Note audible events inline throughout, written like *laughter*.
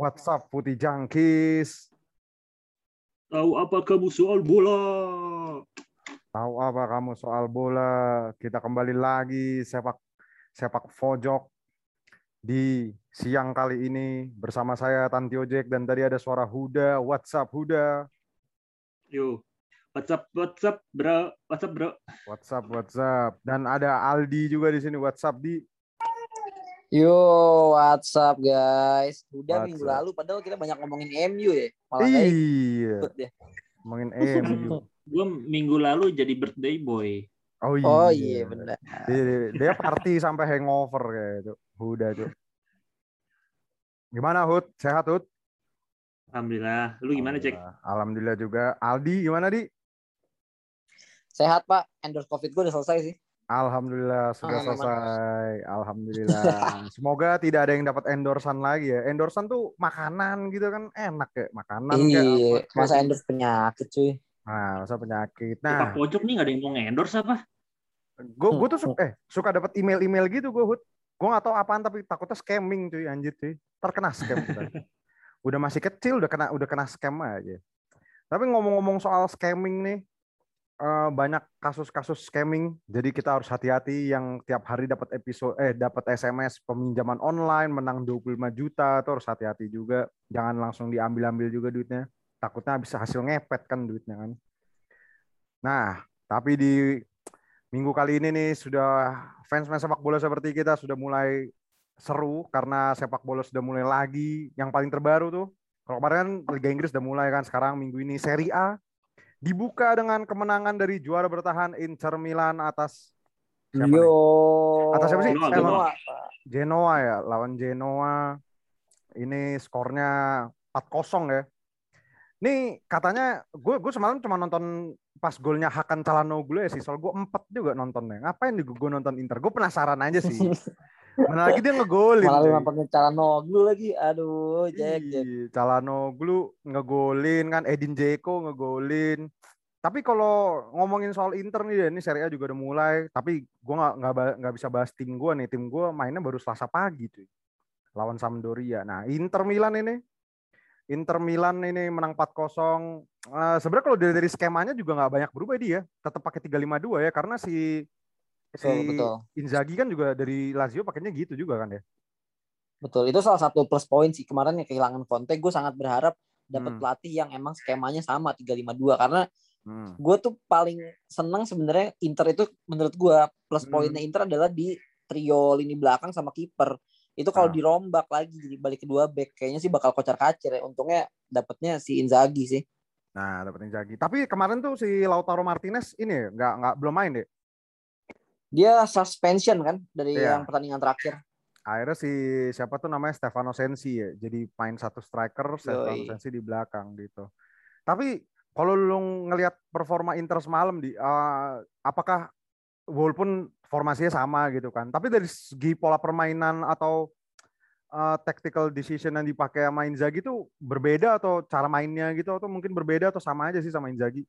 WhatsApp Putih Jangkis. Tahu apa kamu soal bola? Tahu apa kamu soal bola? Kita kembali lagi sepak sepak pojok di siang kali ini bersama saya Tanti Ojek dan tadi ada suara Huda. WhatsApp Huda. Yo, WhatsApp WhatsApp bro, WhatsApp bro. WhatsApp WhatsApp dan ada Aldi juga di sini WhatsApp di Yo, what's up guys? Udah What's minggu up? lalu padahal kita banyak ngomongin MU ya. Malah Iya, ya. ngomongin MU. Gue minggu lalu jadi birthday boy. Oh iya. Oh iya benar. Dia, dia party sampai hangover kayak itu. Huda tuh. Gimana Hud? Sehat Hud? Alhamdulillah. Lu gimana cek? Alhamdulillah. Alhamdulillah juga. Aldi gimana di? Sehat Pak, endorse COVID gue udah selesai sih. Alhamdulillah sudah selesai. Alhamdulillah. *laughs* Semoga tidak ada yang dapat endorsan lagi ya. Endorsan tuh makanan gitu kan enak ya. Makanan Iya, masa endorse penyakit cuy. Nah, masa penyakit. Nah, pojok nih gak ada yang mau endorse apa? gue gue tuh suka, eh suka dapat email-email gitu gue Hud. Gue nggak tahu apaan tapi takutnya scamming cuy anjir cuy. Terkena scam kita. *laughs* udah masih kecil udah kena udah kena scam aja. Tapi ngomong-ngomong soal scamming nih eh, banyak kasus-kasus scamming. Jadi kita harus hati-hati yang tiap hari dapat episode eh dapat SMS peminjaman online menang 25 juta tuh harus hati-hati juga. Jangan langsung diambil-ambil juga duitnya. Takutnya bisa hasil ngepet kan duitnya kan. Nah, tapi di minggu kali ini nih sudah fans-fans sepak bola seperti kita sudah mulai seru karena sepak bola sudah mulai lagi. Yang paling terbaru tuh, kalau kemarin kan Liga Inggris udah mulai kan, sekarang minggu ini Serie A dibuka dengan kemenangan dari juara bertahan Inter Milan atas siapa nih? Yo. Atas siapa sih? Genoa, Genoa. Genoa. Ya, lawan Genoa. Ini skornya 4-0 ya. Nih katanya gue gue semalam cuma nonton pas golnya Hakan Calhanoglu ya sih, soal gue empat juga nontonnya. Ngapain gue nonton Inter? Gue penasaran aja sih. *laughs* Mana lagi dia ngegolin. Malah lu nampaknya Calhanoglu lagi. Aduh, Jack, Jack. Calhanoglu ngegolin kan, Edin Dzeko ngegolin. Tapi kalau ngomongin soal Inter nih, ini Serie A juga udah mulai. Tapi gue nggak nggak nggak bisa bahas tim gue nih. Tim gue mainnya baru Selasa pagi tuh, lawan Sampdoria. Nah, Inter Milan ini, Inter Milan ini menang 4-0. Eh, Sebenarnya kalau dari, dari skemanya juga nggak banyak berubah dia. Tetap pakai 3-5-2 ya, karena si si Betul, betul. Inzaghi kan juga dari Lazio pakainya gitu juga kan ya. Betul, itu salah satu plus point sih. Kemarin yang kehilangan Conte, gue sangat berharap dapat Hmm. pelatih yang emang skemanya sama 352 karena Hmm. gue tuh paling seneng sebenarnya Inter itu menurut gue plus Hmm. poinnya Inter adalah di trio lini belakang sama kiper itu kalau Ah. dirombak lagi jadi balik kedua back kayaknya sih bakal kocar kacir ya untungnya dapatnya si Inzaghi sih Nah, dapat Inzaghi. Tapi kemarin tuh si Lautaro Martinez ini ya, nggak nggak belum main deh. Dia suspension kan dari Iya. yang pertandingan terakhir Akhirnya si siapa tuh namanya Stefano Sensi ya. Jadi main satu striker, Stefano. Sensi di belakang gitu. Tapi kalau lu ngelihat performa Inter semalam di eh, apakah walaupun formasinya sama gitu kan, tapi dari segi pola permainan atau eh, tactical decision yang dipakai sama Inzaghi itu berbeda atau cara mainnya gitu atau mungkin berbeda atau sama aja sih sama Inzaghi?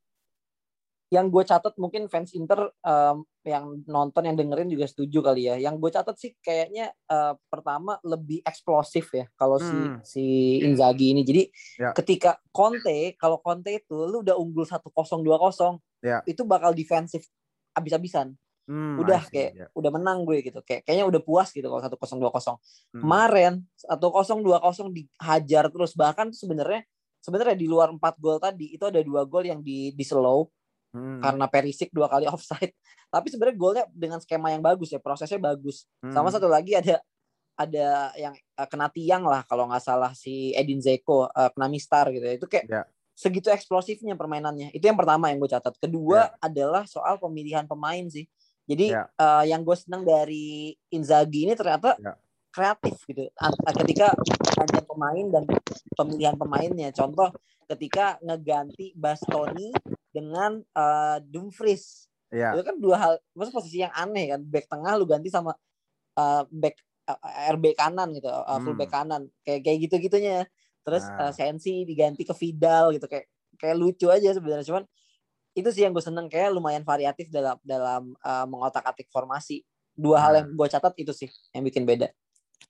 Yang gue catat mungkin fans Inter em, yang nonton yang dengerin juga setuju kali ya yang gue catat sih kayaknya eh, pertama lebih eksplosif ya kalau Hmm. si si Inzaghi ini jadi Ya. ketika Conte kalau Conte itu lu udah unggul 1-0 2-0 Ya. itu bakal defensif abis-abisan Hmm, udah kayak ya. udah menang gue gitu kayak kayaknya udah puas gitu kalau 1-0 2-0 Hmm. kemarin 1-0 2-0 dihajar terus bahkan sebenarnya sebenarnya di luar 4 gol tadi itu ada dua gol yang di di slow Hmm. karena Perisik dua kali *laughs* offside. Tapi sebenarnya golnya dengan skema yang bagus ya, prosesnya bagus. Hmm. Sama satu lagi ada ada yang eh, kena tiang lah kalau nggak salah si Edin Zeko eh, kena mistar gitu ya. Itu kayak Ya. segitu eksplosifnya permainannya. Itu yang pertama yang gue catat. Kedua adalah soal pemilihan pemain sih. Jadi Ya. eh, yang gue senang dari Inzaghi ini ternyata Ya. kreatif gitu. Ketika ada pemain dan pemilihan pemainnya. Contoh ketika ngeganti Bastoni dengan eh, Dumfries. Iya. Itu kan dua hal, maksudnya posisi yang aneh kan. Back tengah lu ganti sama eh, back eh, RB kanan gitu, eh, full Hmm. back kanan. Kayak kayak gitu-gitunya. Terus Nah. eh, Sensi diganti ke Vidal gitu kayak kayak lucu aja sebenarnya cuman itu sih yang gue seneng kayak lumayan variatif dalam dalam eh, mengotak-atik formasi. Dua hal Nah. yang gue catat itu sih yang bikin beda.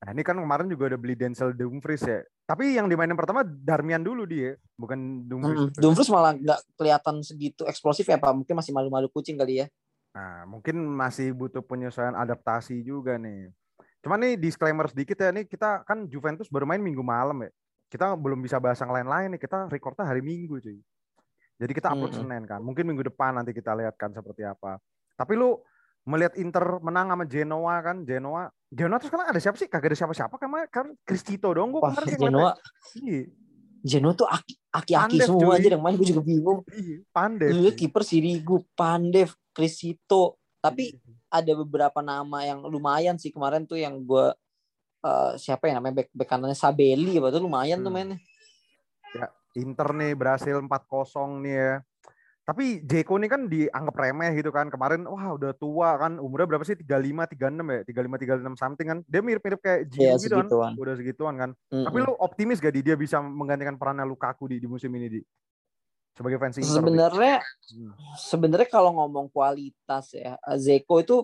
Nah, ini kan kemarin juga udah beli Denzel Dumfries ya. Tapi yang dimainin pertama Darmian dulu dia, bukan Dumfries. Mm, Dumfries malah nggak kelihatan segitu eksplosif ya Pak. Mungkin masih malu-malu kucing kali ya. Nah, mungkin masih butuh penyesuaian adaptasi juga nih. Cuman nih disclaimer sedikit ya, nih kita kan Juventus baru main minggu malam ya. Kita belum bisa bahas yang lain-lain nih, kita recordnya hari Minggu cuy. Jadi kita upload Mm-mm. Senin kan. Mungkin minggu depan nanti kita lihat kan seperti apa. Tapi lu melihat Inter menang sama Genoa kan, Genoa. Genoa terus kan ada siapa sih? Kagak ada siapa-siapa kan, kan Cristito dong gua Wah, kemarin Genoa. Iya, Genoa tuh aki- aki-aki Pandev, semua cuy. aja yang main gue juga bingung. iya, pandai. Lu lihat kiper Sirigu, Pandev, Crisito. Tapi ada beberapa nama yang lumayan sih kemarin tuh yang gue eh, siapa ya namanya back, back kanannya Sabelli apa tuh lumayan tuh Hmm. mainnya. Inter nih berhasil 4-0 nih ya. Tapi Jeko nih kan dianggap remeh gitu kan. Kemarin wah udah tua kan. Umurnya berapa sih? 35 36 ya? 35 36 something kan. Dia mirip-mirip kayak Gio Iya, gitu kan. Udah segituan kan. Mm-mm. Tapi lu optimis gak di dia bisa menggantikan perannya Lukaku di, di musim ini di? Sebagai fans Inter. Sebenarnya Hmm. sebenarnya kalau ngomong kualitas ya Zeko itu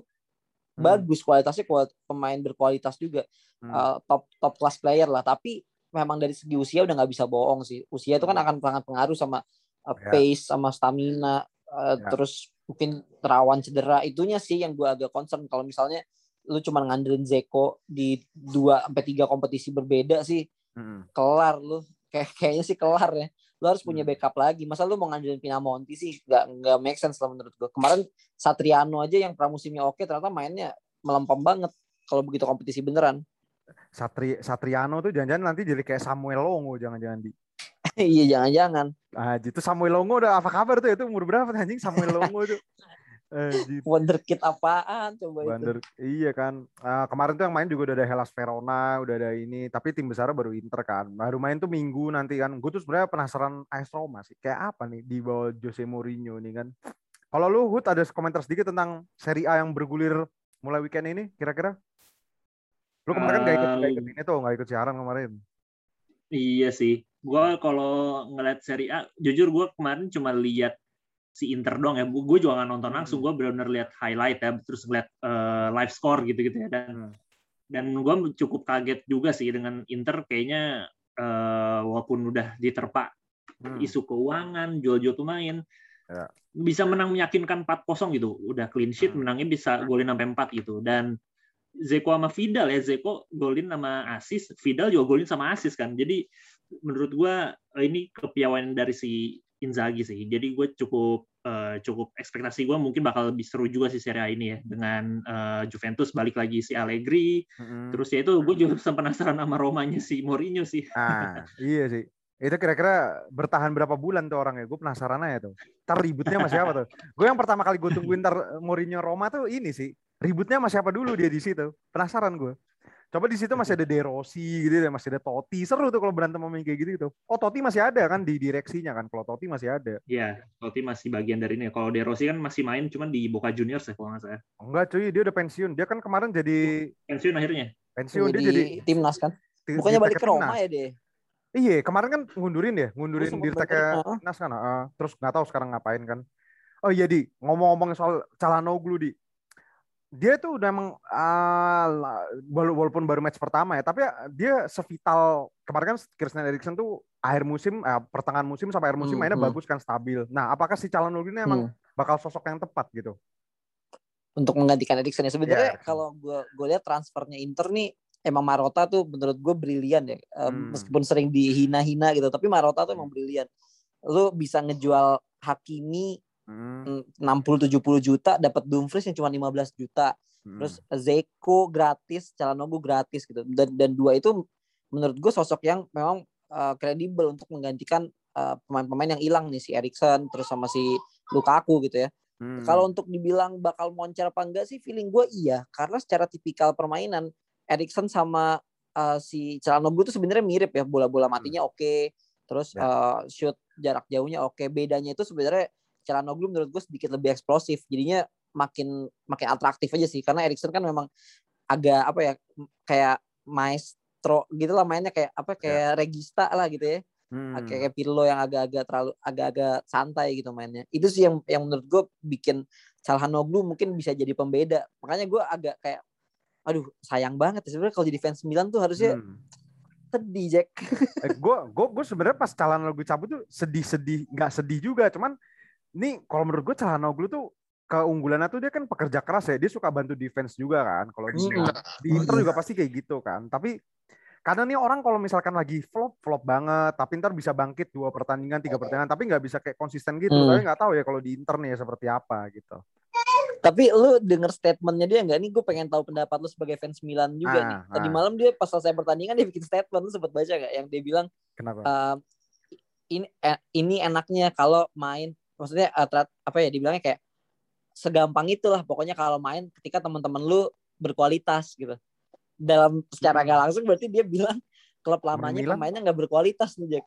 Hmm. bagus kualitasnya kual- pemain berkualitas juga Hmm. Uh, top top class player lah tapi memang dari segi usia udah nggak bisa bohong sih usia itu kan Hmm. akan sangat pengaruh sama uh, Ya. pace sama stamina uh, Ya. terus mungkin rawan cedera itunya sih yang gue agak concern kalau misalnya lu cuma ngandelin Zeko di dua sampai tiga kompetisi berbeda sih Hmm. kelar lu *laughs* kayak kayaknya sih kelar ya lu harus punya Hmm. backup lagi masa lu mau ngandelin Pinamonti sih nggak nggak make sense lah menurut gua kemarin Satriano aja yang pramusimnya oke ternyata mainnya melempem banget kalau begitu kompetisi beneran Satri Satriano tuh jangan-jangan nanti jadi kayak Samuel Longo jangan-jangan di. *laughs* iya jangan-jangan Ah, itu Samuel Longo udah apa kabar tuh? Itu umur berapa tuh, anjing Samuel Longo itu? Eh, gitu. *laughs* wonderkid apaan coba itu Bander, iya kan. Ah, kemarin tuh yang main juga udah ada Hellas Verona, udah ada ini. Tapi tim besar baru Inter kan. Baru main tuh minggu nanti kan. Gue tuh sebenarnya penasaran AS Roma sih. Kayak apa nih di bawah Jose Mourinho nih kan. Kalau lu Hud ada komentar sedikit tentang Serie A yang bergulir mulai weekend ini kira-kira? Lu kemarin kan gak ikut, gak ikut Um, ini tuh, gak ikut siaran kemarin. Iya sih. Gua kalau ngeliat Serie A, jujur gua kemarin cuma lihat si Inter dong ya. Gue juga nggak nonton langsung. Gue benar-benar lihat highlight ya, terus ngeliat eh, live score gitu-gitu ya. Dan Hmm. dan gue cukup kaget juga sih dengan Inter kayaknya eh, walaupun udah diterpa Hmm. isu keuangan, jual-jual pemain, Ya. bisa menang meyakinkan 4-0 gitu. Udah clean sheet, Hmm. menangnya bisa golin sampai 4 gitu. Dan Zeko sama Vidal ya, Zeko golin sama asis, Vidal juga golin sama asis kan. Jadi menurut gua eh, ini kepiawaian dari si Inzaghi sih. Jadi gue cukup eh, cukup ekspektasi gue mungkin bakal lebih seru juga sih Serie A ini ya dengan eh, Juventus balik lagi si Allegri. Mm-mm. Terus ya itu gue juga *laughs* penasaran sama Romanya si Mourinho sih. Nah, iya sih. Itu kira-kira bertahan berapa bulan tuh orangnya? Gue penasaran aja tuh. Ntar ributnya sama siapa tuh? Gue yang pertama kali gue tungguin ntar Mourinho Roma tuh ini sih. Ributnya sama siapa dulu dia di situ? Penasaran gue. Coba di situ masih ada De Rossi gitu ya, masih ada Totti. Seru tuh kalau berantem sama kayak gitu gitu. Oh, Totti masih ada kan di direksinya kan. Kalau Totti masih ada. Iya, Totti masih bagian dari ini. Kalau De Rossi kan masih main cuman di Boca Juniors ya kalau nggak salah. Enggak cuy, dia udah pensiun. Dia kan kemarin jadi Pensiun akhirnya. pensiun dia di jadi timnas kan bukannya balik ke timnas. Roma ya deh Iya, kemarin kan ngundurin ya, ngundurin di ke timnas kan. heeh. terus nggak tahu sekarang ngapain kan. Oh iya di, ngomong-ngomong soal Calhanoglu di. Dia tuh udah emang ah, la- wala- walaupun baru match pertama ya, tapi dia sevital kemarin kan Christian Eriksen tuh akhir musim, eh, pertengahan musim sampai akhir musim Hmm, mainnya hmm. bagus kan stabil. Nah, apakah si Calhanoglu ini emang Hmm. bakal sosok yang tepat gitu? untuk menggantikan Eriksen ya sebenarnya Eriksen. kalau gue gue lihat transfernya Inter nih emang Marota tuh menurut gue brilian ya Hmm. meskipun sering dihina-hina gitu tapi Marota tuh emang brilian lu bisa ngejual Hakimi Hmm, 60-70 juta dapat Dumfries yang cuma 15 juta. Hmm. terus Zeko gratis Calhanoglu gratis gitu. Dan dan dua itu menurut gue sosok yang memang eh, kredibel untuk menggantikan eh, pemain-pemain yang hilang nih si Eriksen terus sama si Lukaku gitu ya. Hmm. kalau untuk dibilang bakal moncer apa enggak sih feeling gue iya. Karena secara tipikal permainan Erikson sama uh, si Calhanoglu itu sebenarnya mirip ya. Bola-bola matinya oke terus Ya. uh, shoot jarak jauhnya oke. Bedanya itu sebenarnya Calhanoglu menurut gue sedikit lebih eksplosif jadinya makin makin atraktif aja sih karena Erikson kan memang agak apa ya kayak maestro gitu lah mainnya kayak apa kayak regista lah gitu ya Hmm. kayak Pirlo yang agak-agak terlalu agak-agak santai gitu mainnya. Itu sih yang yang menurut gue bikin Calhanoglu mungkin bisa jadi pembeda. Makanya gue agak kayak aduh sayang banget ya sebenarnya kalau jadi fans Milan tuh harusnya Hmm. sedih Jack. Eh, gue gue gue sebenarnya pas Calhanoglu cabut tuh sedih-sedih nggak sedih juga cuman ini kalau menurut gue Calhanoglu tuh keunggulannya tuh dia kan pekerja keras ya dia suka bantu defense juga kan kalau di, di Inter juga pasti kayak gitu kan tapi karena nih orang kalau misalkan lagi flop flop banget tapi ntar bisa bangkit dua pertandingan tiga pertandingan tapi nggak bisa kayak konsisten gitu Hmm. tapi nggak tahu ya kalau di Inter nih ya seperti apa gitu Tapi lu denger statementnya dia nggak nih? Gue pengen tahu pendapat lu sebagai fans Milan juga Ah, nih. Tadi ah. malam dia pas selesai pertandingan dia bikin statement lu sempat baca gak? Yang dia bilang kenapa ehm, ini eh, ini enaknya kalau main maksudnya terat- apa ya dibilangnya kayak segampang itulah pokoknya kalau main ketika teman-teman lu berkualitas gitu. Dalam secara Hmm. nggak langsung berarti dia bilang klub lamanya Milan? pemainnya nggak berkualitas nih Jack.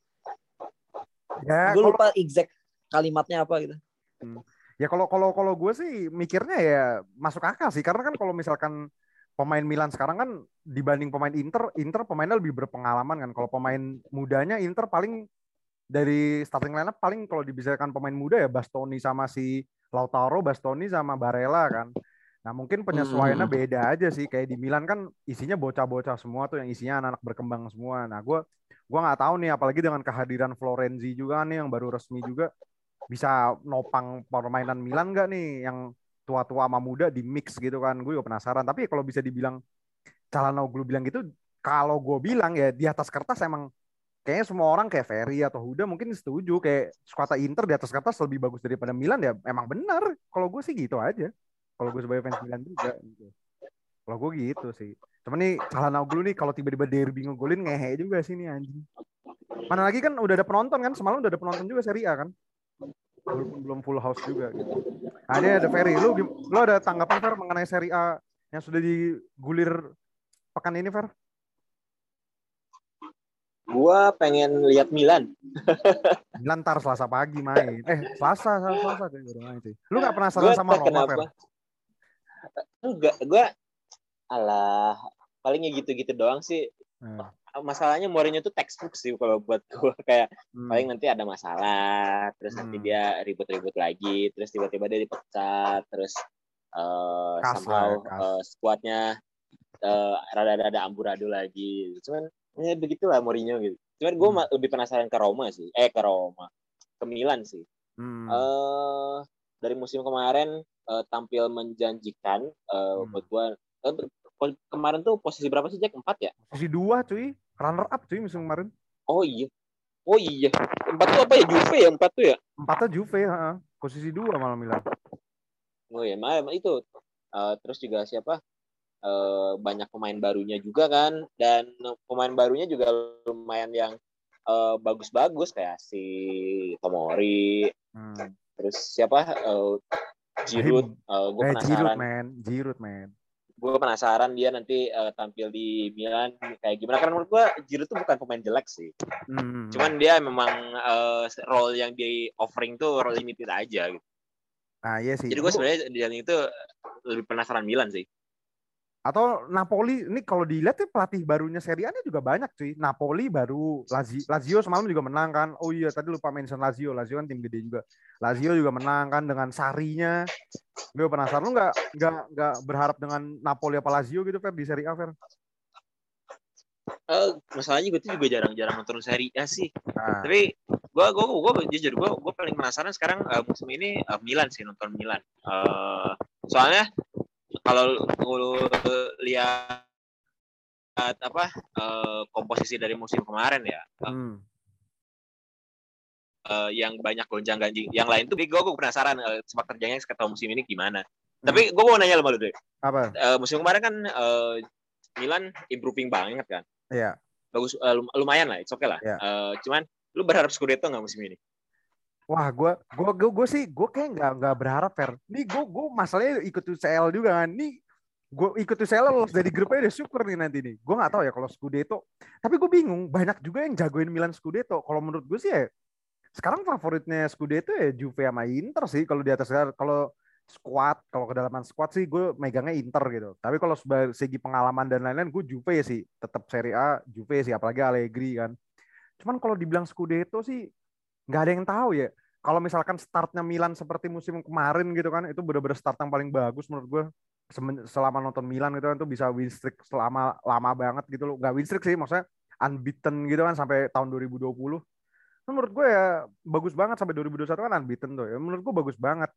ya Gue lupa exact kalimatnya apa gitu. Ya kalau kalau kalau gue sih mikirnya ya masuk akal sih karena kan kalau misalkan pemain Milan sekarang kan dibanding pemain Inter, Inter pemainnya lebih berpengalaman kan. Kalau pemain mudanya Inter paling dari starting lineup paling kalau dibicarakan pemain muda ya Bastoni sama si Lautaro, Bastoni sama Barella kan. Nah mungkin penyesuaiannya Hmm. beda aja sih kayak di Milan kan isinya bocah-bocah semua tuh yang isinya anak-anak berkembang semua. Nah gue gua nggak tahu nih apalagi dengan kehadiran Florenzi juga nih yang baru resmi juga bisa nopang permainan Milan nggak nih yang tua-tua sama muda di mix gitu kan gue juga penasaran tapi kalau bisa dibilang Calhanoglu bilang gitu kalau gue bilang ya di atas kertas emang kayaknya semua orang kayak Ferry atau Huda mungkin setuju kayak skuadnya Inter di atas kertas lebih bagus daripada Milan ya emang benar kalau gue sih gitu aja kalau gue sebagai fans Milan juga gitu. kalau gue gitu sih cuman nih Calhanoglu nih kalau tiba-tiba derby ngegolin ngehe juga sih nih anjing mana lagi kan udah ada penonton kan semalam udah ada penonton juga Serie A kan walaupun belum full house juga gitu. Nah, ini ada Ferry. Lu lu ada tanggapan Fer mengenai Serie A yang sudah digulir pekan ini Fer? Gua pengen lihat Milan. *laughs* Milan ntar Selasa pagi main. Eh, Selasa, Selasa, Selasa kayak udah main sih. Lu gak penasaran Gua sama Roma, Fer? kenapa. Enggak, gua alah palingnya gitu-gitu doang sih. Nah, Masalahnya Mourinho tuh textbook sih kalau buat gua *laughs* kayak hmm. paling nanti ada masalah, terus nanti Hmm. dia ribut-ribut lagi, terus tiba-tiba dia dipecat, terus eh Kas somehow lah, kas. eh, skuadnya eh, rada-rada amburadul lagi. Cuman ya begitulah Mourinho gitu. Cuman gue Hmm. lebih penasaran ke Roma sih. Eh ke Roma. Ke Milan sih. Hmm. eh dari musim kemarin eh, tampil menjanjikan eh, Hmm. buat eh, po- kemarin tuh posisi berapa sih Jack? Empat ya? Posisi dua cuy. Runner up cuy musim kemarin. Oh iya. Oh iya. Empat tuh apa ya? Juve ya empat tuh ya? Empatnya Juve, heeh. Posisi dua malah Milan. Oh iya, malah itu. Eh, terus juga siapa? Eh, banyak pemain barunya juga kan, dan pemain barunya juga lumayan yang eh, bagus-bagus kayak si Tomori, Hmm. terus siapa? Eh, Giroud. gue Eh, Giroud, penasaran. man. Giroud, man. gue penasaran dia nanti eh, tampil di Milan kayak gimana karena menurut gue Giroud tuh bukan pemain jelek sih Hmm. cuman dia memang eh, role yang di offering tuh role limited aja gitu. Nah, iya sih. jadi gue sebenarnya di itu lebih penasaran Milan sih Atau Napoli, ini kalau dilihat tuh pelatih barunya Serie A-nya juga banyak cuy. Napoli baru, Lazio, Lazio semalam juga menang kan. Oh iya, tadi lupa mention Lazio. Lazio kan tim gede juga. Lazio juga menang kan dengan Sarinya. Gue penasaran lu nggak nggak nggak berharap dengan Napoli apa Lazio gitu Fer di Serie A Fer? Eh, masalahnya gue tuh juga jarang-jarang nonton Serie A sih Nah, tapi gue gue gue jujur gue gue paling penasaran sekarang eh, musim ini eh, Milan sih nonton Milan Eh, soalnya kalau lu lihat apa eh, komposisi dari musim kemarin ya hmm. eh, yang banyak gonjang ganjing. Yang lain tuh gue gue penasaran eh, sepak terjangnya sekitar musim ini gimana. Tapi gue mau nanya sama lu deh. Apa? Eh, musim kemarin kan eh, Milan improving banget kan. Iya. Bagus eh, lum- lumayan lah, it's okay lah. Iya. Eh, cuman lu berharap Scudetto nggak musim ini? Wah, gue gua, gua, gua sih gue kayak nggak nggak berharap Fer. Nih gue gue masalahnya ikut UCL juga kan. Nih gue ikut UCL lolos dari grupnya udah syukur nih nanti nih. Gue nggak tahu ya kalau Scudetto. Tapi gue bingung. Banyak juga yang jagoin Milan Scudetto. Kalau menurut gue sih ya sekarang favoritnya Scudetto ya Juve sama Inter sih. Kalau di atas kalau squad, kalau kedalaman squad sih gue megangnya Inter gitu. Tapi kalau segi pengalaman dan lain-lain gue Juve sih. Tetap Serie A Juve sih. Apalagi Allegri kan. Cuman kalau dibilang Scudetto sih nggak ada yang tahu ya. Kalau misalkan startnya Milan seperti musim kemarin gitu kan, itu bener-bener start yang paling bagus menurut gue. selama nonton Milan gitu kan tuh bisa win streak selama lama banget gitu loh. Nggak win streak sih, maksudnya unbeaten gitu kan sampai tahun 2020. Nah, menurut gue ya bagus banget sampai 2021 kan unbeaten tuh ya. Menurut gue bagus banget.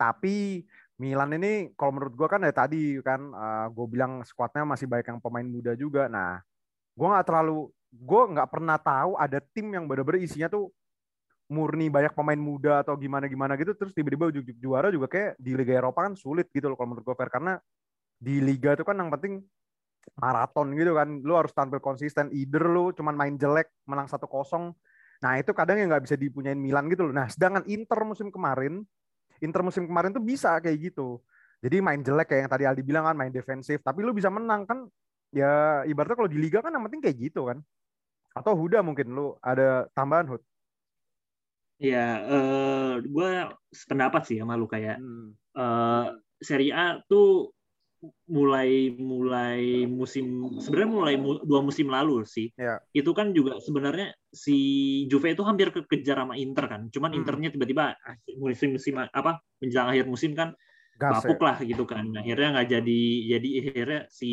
Tapi Milan ini kalau menurut gue kan ya tadi kan eh, gue bilang skuadnya masih banyak yang pemain muda juga. Nah, gue nggak terlalu gue nggak pernah tahu ada tim yang bener-bener isinya tuh murni banyak pemain muda atau gimana gimana gitu terus tiba-tiba juara juga kayak di Liga Eropa kan sulit gitu loh kalau menurut gue karena di liga itu kan yang penting maraton gitu kan. Lu harus tampil konsisten either lu cuman main jelek menang 1-0 nah itu kadang yang nggak bisa dipunyain Milan gitu loh. Nah sedangkan Inter musim kemarin Inter musim kemarin tuh bisa kayak gitu. Jadi main jelek kayak yang tadi Aldi bilang kan main defensif. Tapi lu bisa menang kan ya ibaratnya kalau di liga kan yang penting kayak gitu kan. Atau Huda mungkin lu ada tambahan Hud Ya, eh gue sependapat sih sama lu kayak Hmm. eh Serie A tuh mulai mulai musim sebenarnya mulai mu- dua musim lalu sih. Ya. Itu kan juga sebenarnya si Juve itu hampir kekejar sama Inter kan. Cuman Hmm. Internya tiba-tiba musim musim apa menjelang akhir musim kan gas ya. bapuk lah gitu kan. Akhirnya nggak jadi jadi akhirnya si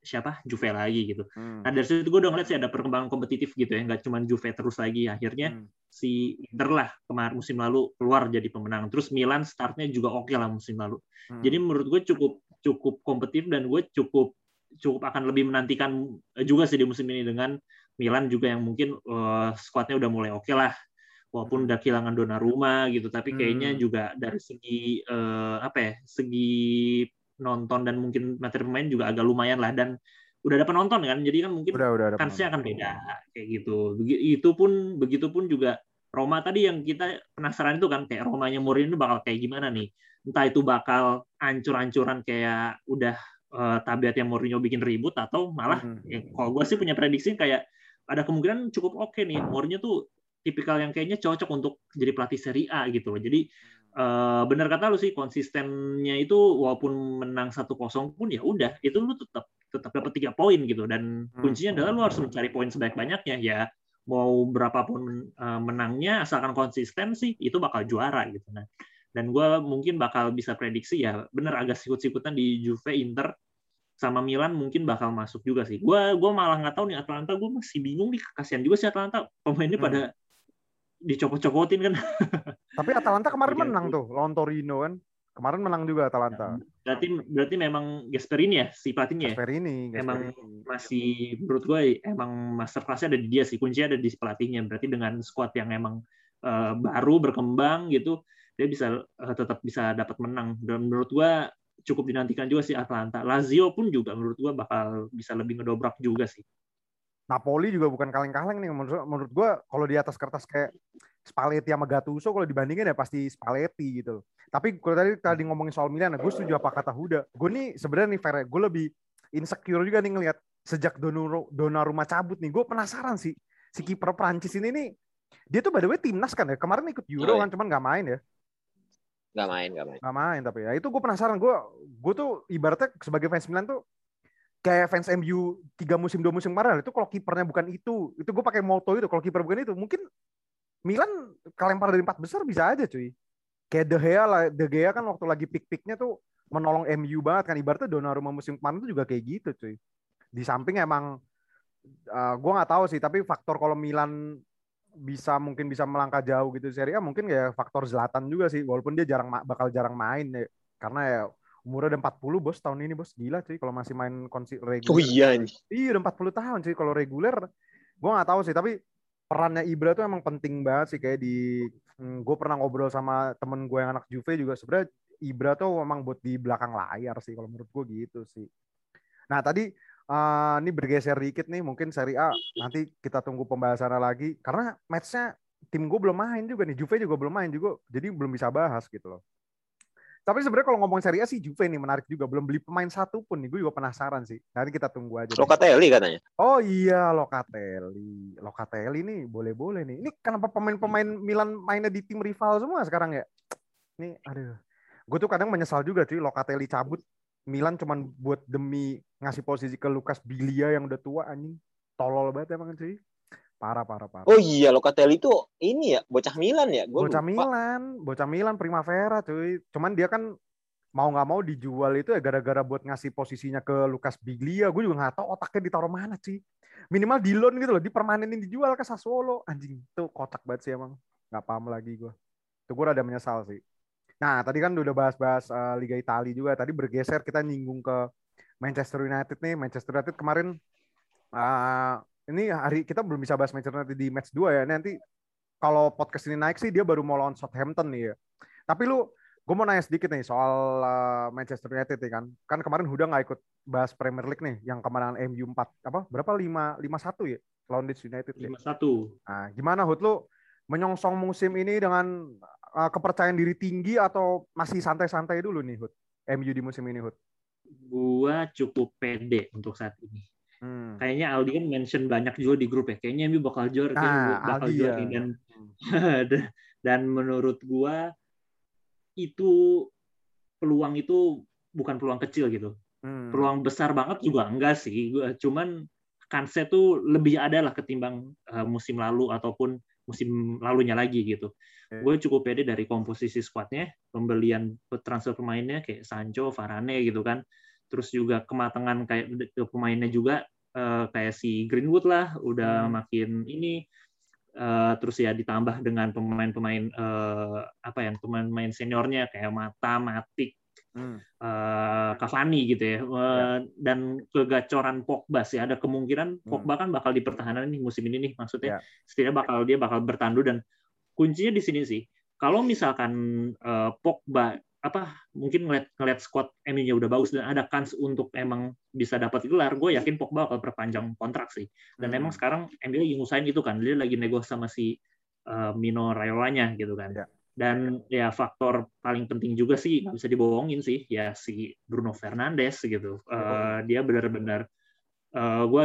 siapa Juve lagi gitu. Hmm. Nah dari situ gue udah ngeliat sih ada perkembangan kompetitif gitu ya, nggak cuma Juve terus lagi. Akhirnya Hmm. si Inter lah kemarin musim lalu keluar jadi pemenang. Terus Milan startnya juga oke lah musim lalu. Hmm. Jadi menurut gue cukup cukup kompetitif dan gue cukup cukup akan lebih menantikan eh, juga sih di musim ini dengan Milan juga yang mungkin eh, skuadnya udah mulai oke lah. Walaupun udah kehilangan Donnarumma gitu, tapi kayaknya Hmm. juga dari segi eh, apa ya, segi nonton dan mungkin materi pemain juga agak lumayan lah dan udah ada penonton kan, jadi kan mungkin udah udah kansnya akan beda kayak gitu. Begitu pun begitu pun juga Roma tadi yang kita penasaran itu kan kayak Romanya Mourinho bakal kayak gimana nih? Entah itu bakal ancur-ancuran kayak udah eh, tabiatnya Mourinho bikin ribut atau malah Hmm. ya, kalau gue sih punya prediksi kayak ada kemungkinan cukup oke nih Mourinho tuh tipikal yang kayaknya cocok untuk jadi pelatih Serie A gitu loh. Jadi eh, benar kata lu sih konsistennya itu walaupun menang 1-0 pun ya udah itu lu tetap tetap dapat tiga poin gitu. Dan Hmm. kuncinya adalah lu harus mencari poin sebanyak-banyaknya ya mau berapapun eh, menangnya asalkan konsisten sih itu bakal juara gitu. Nah dan gue mungkin bakal bisa prediksi ya bener agak sikut-sikutan di Juve Inter sama Milan mungkin bakal masuk juga sih. Gue gua malah nggak tahu nih Atalanta gue masih bingung nih kasihan juga sih Atalanta. Pemainnya Hmm. pada dicopot-copotin kan *laughs* Tapi Atalanta kemarin Iya, menang tuh lawan Torino kan. Kemarin menang juga Atalanta. berarti berarti memang Gasperini ya si pelatihnya ya? Gasperini, Emang Gasperini. masih menurut gue emang master class-nya ada di dia sih kuncinya ada di pelatihnya berarti dengan squad yang emang eh, baru berkembang gitu dia bisa eh, tetap bisa dapat menang dan menurut gue cukup dinantikan juga sih Atalanta Lazio pun juga menurut gue bakal bisa lebih ngedobrak juga sih Napoli juga bukan kaleng-kaleng nih menurut menurut gua kalau di atas kertas kayak Spalletti sama Gattuso kalau dibandingin ya pasti Spalletti gitu loh. Tapi kalau tadi tadi ngomongin soal Milan, gue setuju apa kata Huda. Gue nih sebenarnya nih fair, gue lebih insecure juga nih ngelihat sejak Donnarumma Donnarumma cabut nih. Gue penasaran sih si kiper Prancis ini nih dia tuh by the way timnas kan ya kemarin ikut Euro iya. kan cuman nggak main ya Nggak main, nggak main. nggak main tapi ya itu gue penasaran gue gue tuh ibaratnya sebagai fans Milan tuh kayak fans MU tiga musim dua musim kemarin itu kalau kipernya bukan itu itu gue pakai moto itu kalau kiper bukan itu mungkin Milan kelempar dari empat besar bisa aja cuy. Kayak De Gea lah De Gea kan waktu lagi pik-piknya tuh menolong MU banget kan ibaratnya Donnarumma musim kemarin tuh juga kayak gitu cuy. Di samping emang uh, gue nggak tahu sih tapi faktor kalau Milan bisa mungkin bisa melangkah jauh gitu Serie A mungkin ya faktor Zlatan juga sih walaupun dia jarang bakal jarang main ya karena ya umurnya udah 40 bos tahun ini bos. Gila cuy kalau masih main konsi reguler. Oh iya, iya udah 40 tahun cuy kalau reguler. Gue nggak tahu sih tapi perannya Ibra tuh emang penting banget sih kayak di hmm, gue pernah ngobrol sama temen gue yang anak Juve juga. Sebenarnya Ibra tuh emang buat di belakang layar sih kalau menurut gue gitu sih. Nah tadi eh, ini bergeser dikit nih mungkin Serie A. Nanti kita tunggu pembahasannya lagi karena matchnya tim gue belum main juga nih Juve juga belum main juga jadi belum bisa bahas gitu loh tapi sebenarnya kalau ngomong Serie A sih Juve nih menarik juga belum beli pemain satu pun nih gue juga penasaran sih nanti kita tunggu aja deh. Locatelli katanya. Oh iya Locatelli. Locatelli nih boleh-boleh nih. Ini kenapa pemain-pemain Milan mainnya di tim rival semua sekarang ya? Nih aduh. Gue tuh kadang menyesal juga cuy Locatelli cabut. Milan cuman buat demi ngasih posisi ke Lukas Bilia yang udah tua anjing. Tolol banget emang cuy. Parah parah parah. Oh iya, Locatelli itu ini ya, bocah Milan ya. Gua bocah lupa. Milan, bocah Milan Primavera cuy. Cuman dia kan mau nggak mau dijual itu ya gara-gara buat ngasih posisinya ke Lukas Biglia. Gue juga nggak tahu otaknya ditaruh mana sih. Minimal di loan gitu loh, dipermanenin dijual ke Sassuolo. Anjing, itu kotak banget sih emang. Nggak paham lagi gue. Itu gue rada menyesal sih. Nah, tadi kan udah bahas-bahas uh, Liga Italia juga. Tadi bergeser kita nyinggung ke Manchester United nih. Manchester United kemarin uh, ini hari kita belum bisa bahas Manchester United di match 2 ya. Nanti kalau podcast ini naik sih dia baru mau lawan Southampton nih ya. Tapi lu gue mau nanya sedikit nih soal uh, Manchester United nih kan. Kan kemarin Huda nggak ikut bahas Premier League nih yang kemenangan MU 4 apa berapa 5 5-1 ya lawan Leeds United 5-1. Ya? Nah, gimana Hud lu menyongsong musim ini dengan uh, kepercayaan diri tinggi atau masih santai-santai dulu nih Hud? MU di musim ini Hud? Gua cukup pede untuk saat ini. Hmm. Kayaknya Aldi kan mention banyak juga di grup ya. Kayaknya MU bakal juara, nah, bakal Aldi, juara ya. dan hmm. *laughs* dan menurut gua itu peluang itu bukan peluang kecil gitu. Hmm. Peluang besar banget juga enggak sih. Cuman kansnya tuh lebih ada lah ketimbang uh, musim lalu ataupun musim lalunya lagi gitu. Okay. Gue cukup pede dari komposisi skuadnya, pembelian transfer pemainnya kayak Sancho, Varane gitu kan. Terus juga kematangan kayak pemainnya juga uh, kayak si Greenwood lah, udah hmm. makin ini Uh, terus ya ditambah dengan pemain-pemain uh, apa ya pemain-pemain seniornya kayak Mata, Matik, hmm. uh, Cavani gitu ya. Uh, ya. dan kegacoran Pogba sih ada kemungkinan hmm. Pogba kan bakal dipertahankan nih musim ini nih maksudnya ya. setidaknya bakal dia bakal bertandu dan kuncinya di sini sih kalau misalkan uh, Pogba apa mungkin ngeliat ngeliat squad MU-nya udah bagus dan ada kans untuk emang bisa dapat gelar, gue yakin Pogba bakal perpanjang kontrak sih. Dan hmm. emang sekarang MU lagi ngusain itu kan, dia lagi nego sama si uh, Mino Rayolanya gitu kan. Ya. Dan ya faktor paling penting juga sih nggak bisa dibohongin sih ya si Bruno Fernandes gitu. Uh, dia benar-benar uh, gue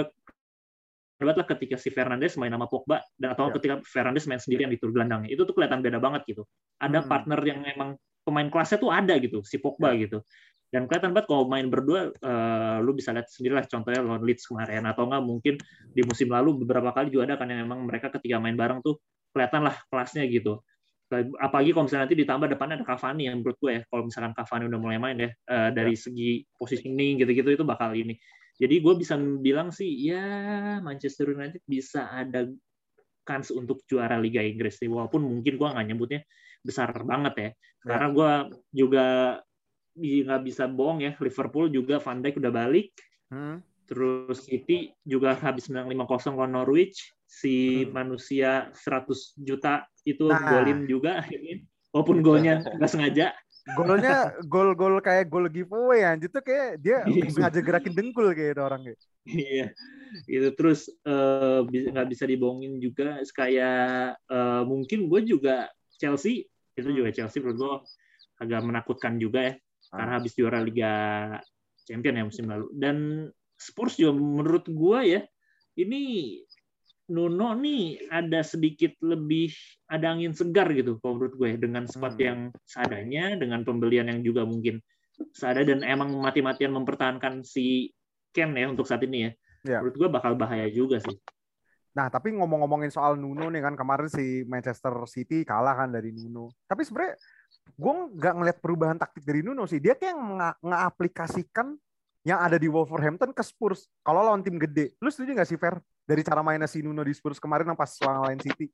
lah ketika si Fernandes main sama Pogba dan atau ya. ketika Fernandes main sendirian di tur gelandangnya itu tuh kelihatan beda banget gitu. Ada hmm. partner yang emang pemain kelasnya tuh ada gitu si Pogba ya. gitu. Dan kelihatan banget kalau main berdua uh, lu bisa lihat sendiri lah contohnya lawan Leeds kemarin. Atau enggak mungkin di musim lalu beberapa kali juga ada kan yang memang mereka ketika main bareng tuh kelihatan lah kelasnya gitu. Apalagi kalau misalnya nanti ditambah depannya ada Cavani yang menurut gue ya kalau misalkan Cavani udah mulai main ya uh, dari ya. segi positioning gitu-gitu itu bakal ini. Jadi gue bisa bilang sih ya Manchester United bisa ada kans untuk juara Liga Inggris sih. Walaupun mungkin gue nggak nyebutnya besar banget ya. Karena gue juga nggak bisa bohong ya, Liverpool juga Van Dijk udah balik. Hmm. Terus City juga habis menang 5-0 lawan Norwich. Si hmm. manusia 100 juta itu nah. golin juga akhirnya. *laughs* Walaupun golnya nggak sengaja. Golnya gol-gol kayak gol giveaway anjir tuh kayak dia *laughs* iya. sengaja gerakin dengkul kayak itu orang kayak. Iya. Itu terus uh, nggak bisa dibohongin juga kayak uh, mungkin gue juga Chelsea itu juga Chelsea menurut gue agak menakutkan juga ya karena ah. habis juara Liga Champion ya musim lalu dan Spurs juga menurut gue ya ini Nuno nih ada sedikit lebih ada angin segar gitu kalau menurut gue ya, dengan squad hmm. yang seadanya dengan pembelian yang juga mungkin seada dan emang mati-matian mempertahankan si Ken ya untuk saat ini ya. ya. Menurut gue bakal bahaya juga sih. Nah, tapi ngomong-ngomongin soal Nuno nih kan kemarin si Manchester City kalah kan dari Nuno. Tapi sebenarnya gue nggak ngeliat perubahan taktik dari Nuno sih. Dia kayak nge-aplikasikan yang ada di Wolverhampton ke Spurs. Kalau lawan tim gede. Lu setuju nggak sih, Fer? Dari cara mainnya si Nuno di Spurs kemarin pas lawan City?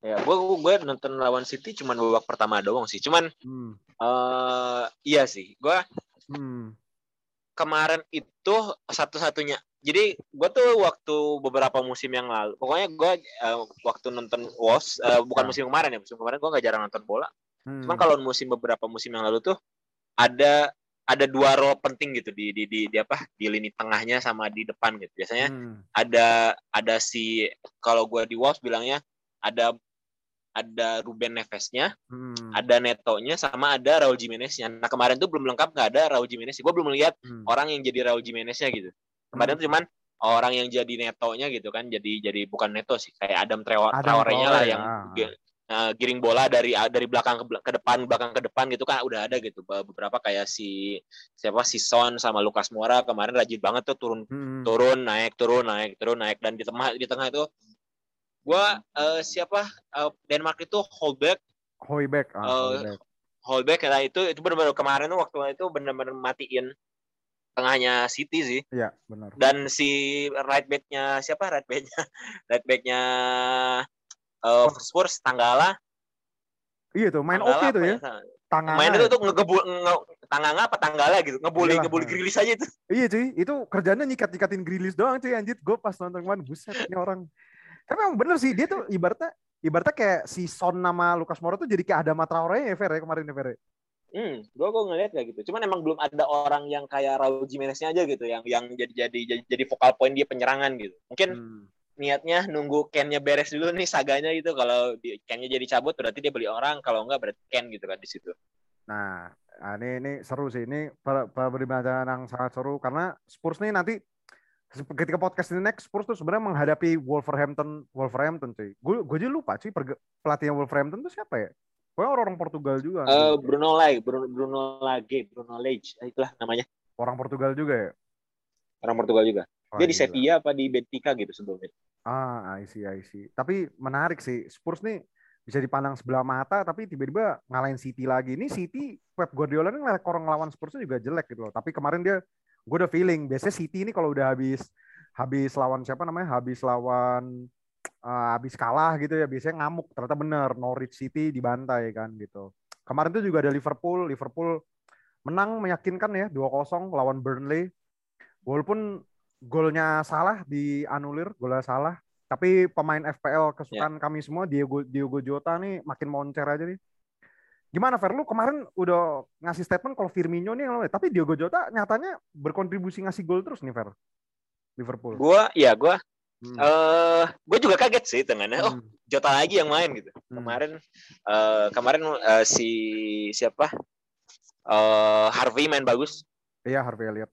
Ya, gue gue nonton lawan City cuman babak pertama doang sih. Cuman hmm. uh, iya sih, gue hmm. Kemarin itu satu-satunya jadi gue tuh waktu beberapa musim yang lalu pokoknya gue uh, waktu nonton was uh, bukan musim kemarin ya musim kemarin gue nggak jarang nonton bola hmm. cuman kalau musim beberapa musim yang lalu tuh ada ada dua role penting gitu di di di, di apa di lini tengahnya sama di depan gitu biasanya hmm. ada ada si kalau gue di Wolves bilangnya ada ada Ruben Neves-nya, hmm. ada Neto-nya, sama ada Raul Jimenez-nya. Nah kemarin tuh belum lengkap nggak ada Raul Jimenez. Gue belum melihat hmm. orang yang jadi Raul Jimenez-nya gitu kemarin hmm. cuman orang yang jadi netonya gitu kan jadi jadi bukan neto sih kayak Adam Traore-nya lah yang uh, giring bola dari dari belakang ke, ke depan belakang ke depan gitu kan udah ada gitu beberapa kayak si siapa si Son sama Lukas Moura kemarin rajin banget tuh turun hmm. turun naik turun naik turun naik dan di tengah di tengah itu gua uh, siapa uh, Denmark itu Holbeck Hoiberg, ah, uh, Holbeck nah itu itu benar-benar kemarin tuh waktu itu benar-benar matiin tengahnya City sih. Iya, benar. Dan si right back-nya siapa right back-nya? *laughs* Right back-nya uh, Spurs Tanggala. Iya tuh, main oke tuh apa ya. Tangan. Main itu tuh ngegebul nge, Tanggala apa Tanggala gitu. Ngebully Iyalah. ngebully Grilis aja itu. Iya cuy, itu kerjanya nyikat-nyikatin grilis doang cuy anjir. Gue pas nonton kemarin, buset ini orang. Tapi emang bener sih, dia tuh ibaratnya ibaratnya kayak si Son nama Lucas Moura tuh jadi kayak ada Traore ya Fer ya kemarin ya Fer. ya? Hmm, gua gua ngeliat kayak gitu. Cuman emang belum ada orang yang kayak Raul Jimenez-nya aja gitu yang yang jadi jadi jadi, jadi vokal point dia penyerangan gitu. Mungkin Hmm. niatnya nunggu Ken-nya beres dulu nih saganya gitu. Kalau di- Ken-nya jadi cabut berarti dia beli orang, kalau enggak berarti Ken gitu kan di situ. Nah, ah, ini ini seru sih. Ini per- perbincangan yang sangat seru karena Spurs nih nanti ketika podcast ini next Spurs tuh sebenarnya menghadapi Wolverhampton Wolverhampton cuy. Gue gue aja lupa cuy perge- pelatihnya Wolverhampton tuh siapa ya? Pokoknya orang-orang Portugal juga. Eh Bruno Lage, Bruno, Bruno Lage, Bruno Lage, eh, itulah namanya. Orang Portugal juga ya. Orang Portugal juga. Wah, Dia di. Sevilla apa di Benfica gitu sebelumnya. Ah, I see, I see. Tapi menarik sih. Spurs nih bisa dipandang sebelah mata, tapi tiba-tiba ngalahin City lagi. Ini City, Pep Guardiola ngeliat orang lawan Spurs juga jelek gitu loh. Tapi kemarin dia, gue udah feeling. Biasanya City ini kalau udah habis habis lawan siapa namanya, habis lawan eh, habis kalah gitu ya, biasanya ngamuk. Ternyata bener, Norwich City dibantai kan gitu. Kemarin tuh juga ada Liverpool, Liverpool menang meyakinkan ya 2-0 lawan Burnley. Walaupun golnya salah dianulir, golnya salah. Tapi pemain FPL kesukaan kami semua Diego Diogo Jota nih makin moncer aja nih. Gimana Fer? Lu kemarin udah ngasih statement kalau Firmino nih yang tapi Diogo Jota nyatanya berkontribusi ngasih gol terus nih Fer. Liverpool. Gua, ya gua, Hmm. eh, gua juga kaget sih tengahnya. Oh, Hmm. Jota lagi yang main gitu. Hmm. Kemarin, eh, kemarin eh, si siapa? Eh, Harvey main bagus. Iya Harvey Elliott.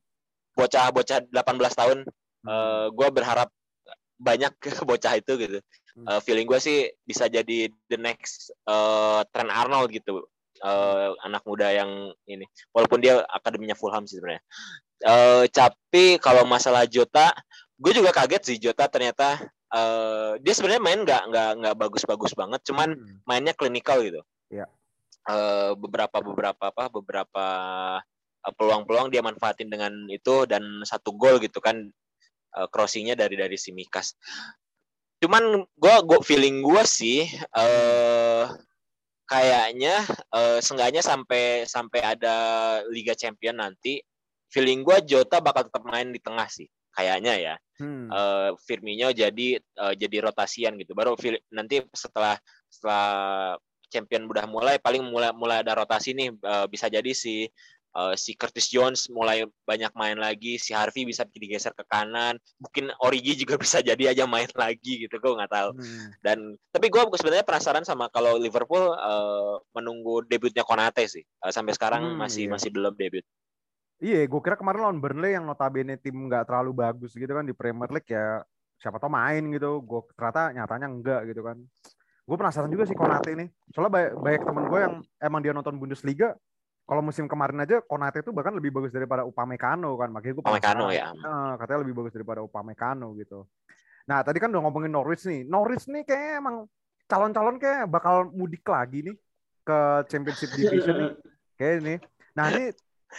Bocah-bocah 18 tahun. Hmm. Eh, gua berharap banyak ke bocah itu gitu. Eh, feeling gue sih bisa jadi the next eh, Trent Arnold gitu. Eh, anak muda yang ini. Walaupun dia akademinya Fulham sih sebenarnya. Eh, tapi kalau masalah Jota, gue juga kaget sih Jota ternyata eh, dia sebenarnya main nggak nggak nggak bagus-bagus banget, cuman Hmm. mainnya klinikal gitu. Iya. Eh, beberapa beberapa apa beberapa peluang-peluang dia manfaatin dengan itu dan satu gol gitu kan eh, crossingnya dari dari si Mikas. Cuman gue gue feeling gue sih eh kayaknya eh seenggaknya sampai sampai ada Liga Champion nanti feeling gue Jota bakal tetap main di tengah sih kayaknya ya Hmm. eh Firmino jadi eh, jadi rotasian gitu. Baru Fil- nanti setelah setelah champion udah mulai paling mulai mulai ada rotasi nih eh, bisa jadi si eh, si Curtis Jones mulai banyak main lagi, si Harvey bisa digeser ke kanan, mungkin Origi juga *laughs* bisa jadi aja main lagi gitu, gue nggak tahu. Hmm. Dan tapi gue sebenarnya penasaran sama kalau Liverpool eh, menunggu debutnya Konate sih. Eh, sampai sekarang Hmm, masih iya. masih belum debut. Iya, gue kira kemarin lawan Burnley yang notabene tim nggak terlalu bagus gitu kan di Premier League ya siapa tau main gitu. Gue ternyata nyatanya enggak gitu kan. Gue penasaran juga sih Konate ini. Soalnya banyak, banyak temen gue yang emang dia nonton Bundesliga. Kalau musim kemarin aja Konate itu bahkan lebih bagus daripada Upamecano kan. Makanya gue Upamecano ya. katanya lebih bagus daripada Upamecano gitu. Nah tadi kan udah ngomongin Norwich nih. Norwich nih kayak emang calon-calon kayak bakal mudik lagi nih ke Championship Division nih. Kayak ini. Nah ini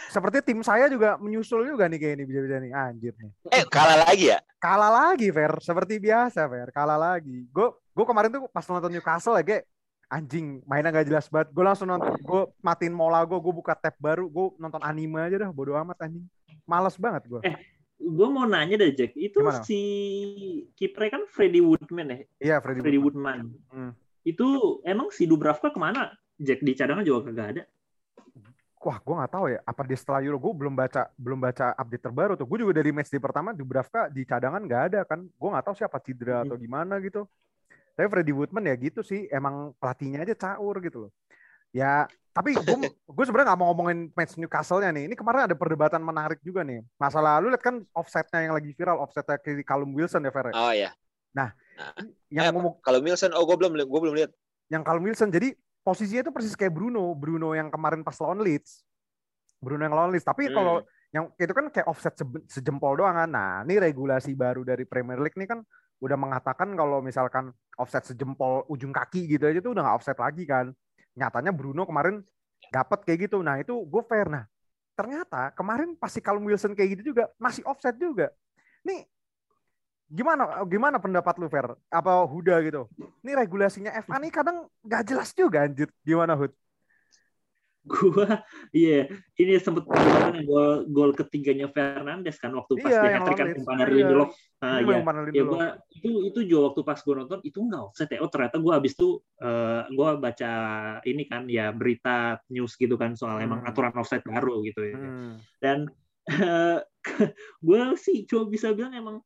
seperti tim saya juga menyusul juga nih kayak ini bisa-bisa nih anjir nih. Eh kalah lagi ya? Kalah lagi Fer, seperti biasa Fer, kalah lagi. Gue gue kemarin tuh pas nonton Newcastle ya kayak anjing mainnya gak jelas banget. Gue langsung nonton, gue matiin mola gue, gue buka tab baru, gue nonton anime aja dah, bodo amat anjing. Males banget gue. Eh, gue mau nanya deh Jack, itu Gimana? si kipernya kan Freddy Woodman ya, Iya Freddy, Freddy Woodman. Woodman. Hmm. Itu emang si Dubravka ke mana? Jack di cadangan juga kagak ada. Wah, gue nggak tahu ya. Apa dia setelah Euro? Gue belum baca, belum baca update terbaru tuh. Gue juga dari match di pertama Dubravka di cadangan nggak ada kan. Gue nggak tahu siapa cedera atau gimana gitu. Tapi Freddy Woodman ya gitu sih. Emang pelatihnya aja caur gitu loh. Ya, tapi gue *laughs* gue sebenarnya nggak mau ngomongin match Newcastle-nya nih. Ini kemarin ada perdebatan menarik juga nih. Masalah lu lihat kan offset-nya yang lagi viral, offset-nya ke Callum Wilson ya, Fer. Oh ya. Yang Eh, ngomong Kalau Wilson, oh gue belum gue belum lihat. yang Callum Wilson. Jadi posisinya itu persis kayak Bruno, Bruno yang kemarin pas lawan Leeds. Bruno yang lawan Leeds. Tapi Hmm. kalau yang itu kan kayak offset sejempol doang kan. Nah, ini regulasi baru dari Premier League nih kan udah mengatakan kalau misalkan offset sejempol ujung kaki gitu aja tuh udah nggak offset lagi kan. Nyatanya Bruno kemarin dapat kayak gitu. Nah itu gue fair. Nah ternyata kemarin pasti kalau Wilson kayak gitu juga masih offset juga. Nih gimana gimana pendapat lu Fer? Apa Huda gitu? Ini regulasinya FA nih kadang nggak jelas juga anjir. Gimana Hud? Gua iya yeah, ini sempat yang gol gol ketiganya Fernandes kan waktu pas Iya, dia hat kan umpan dari. Lindelof nah, ya Lindelof. gua itu itu juga waktu pas gua nonton itu nggak offset ya oh ternyata gua habis itu eh, gua baca ini kan ya berita news gitu kan soal emang Hmm. aturan offset baru gitu ya Hmm. dan *laughs* gue sih cuma bisa bilang emang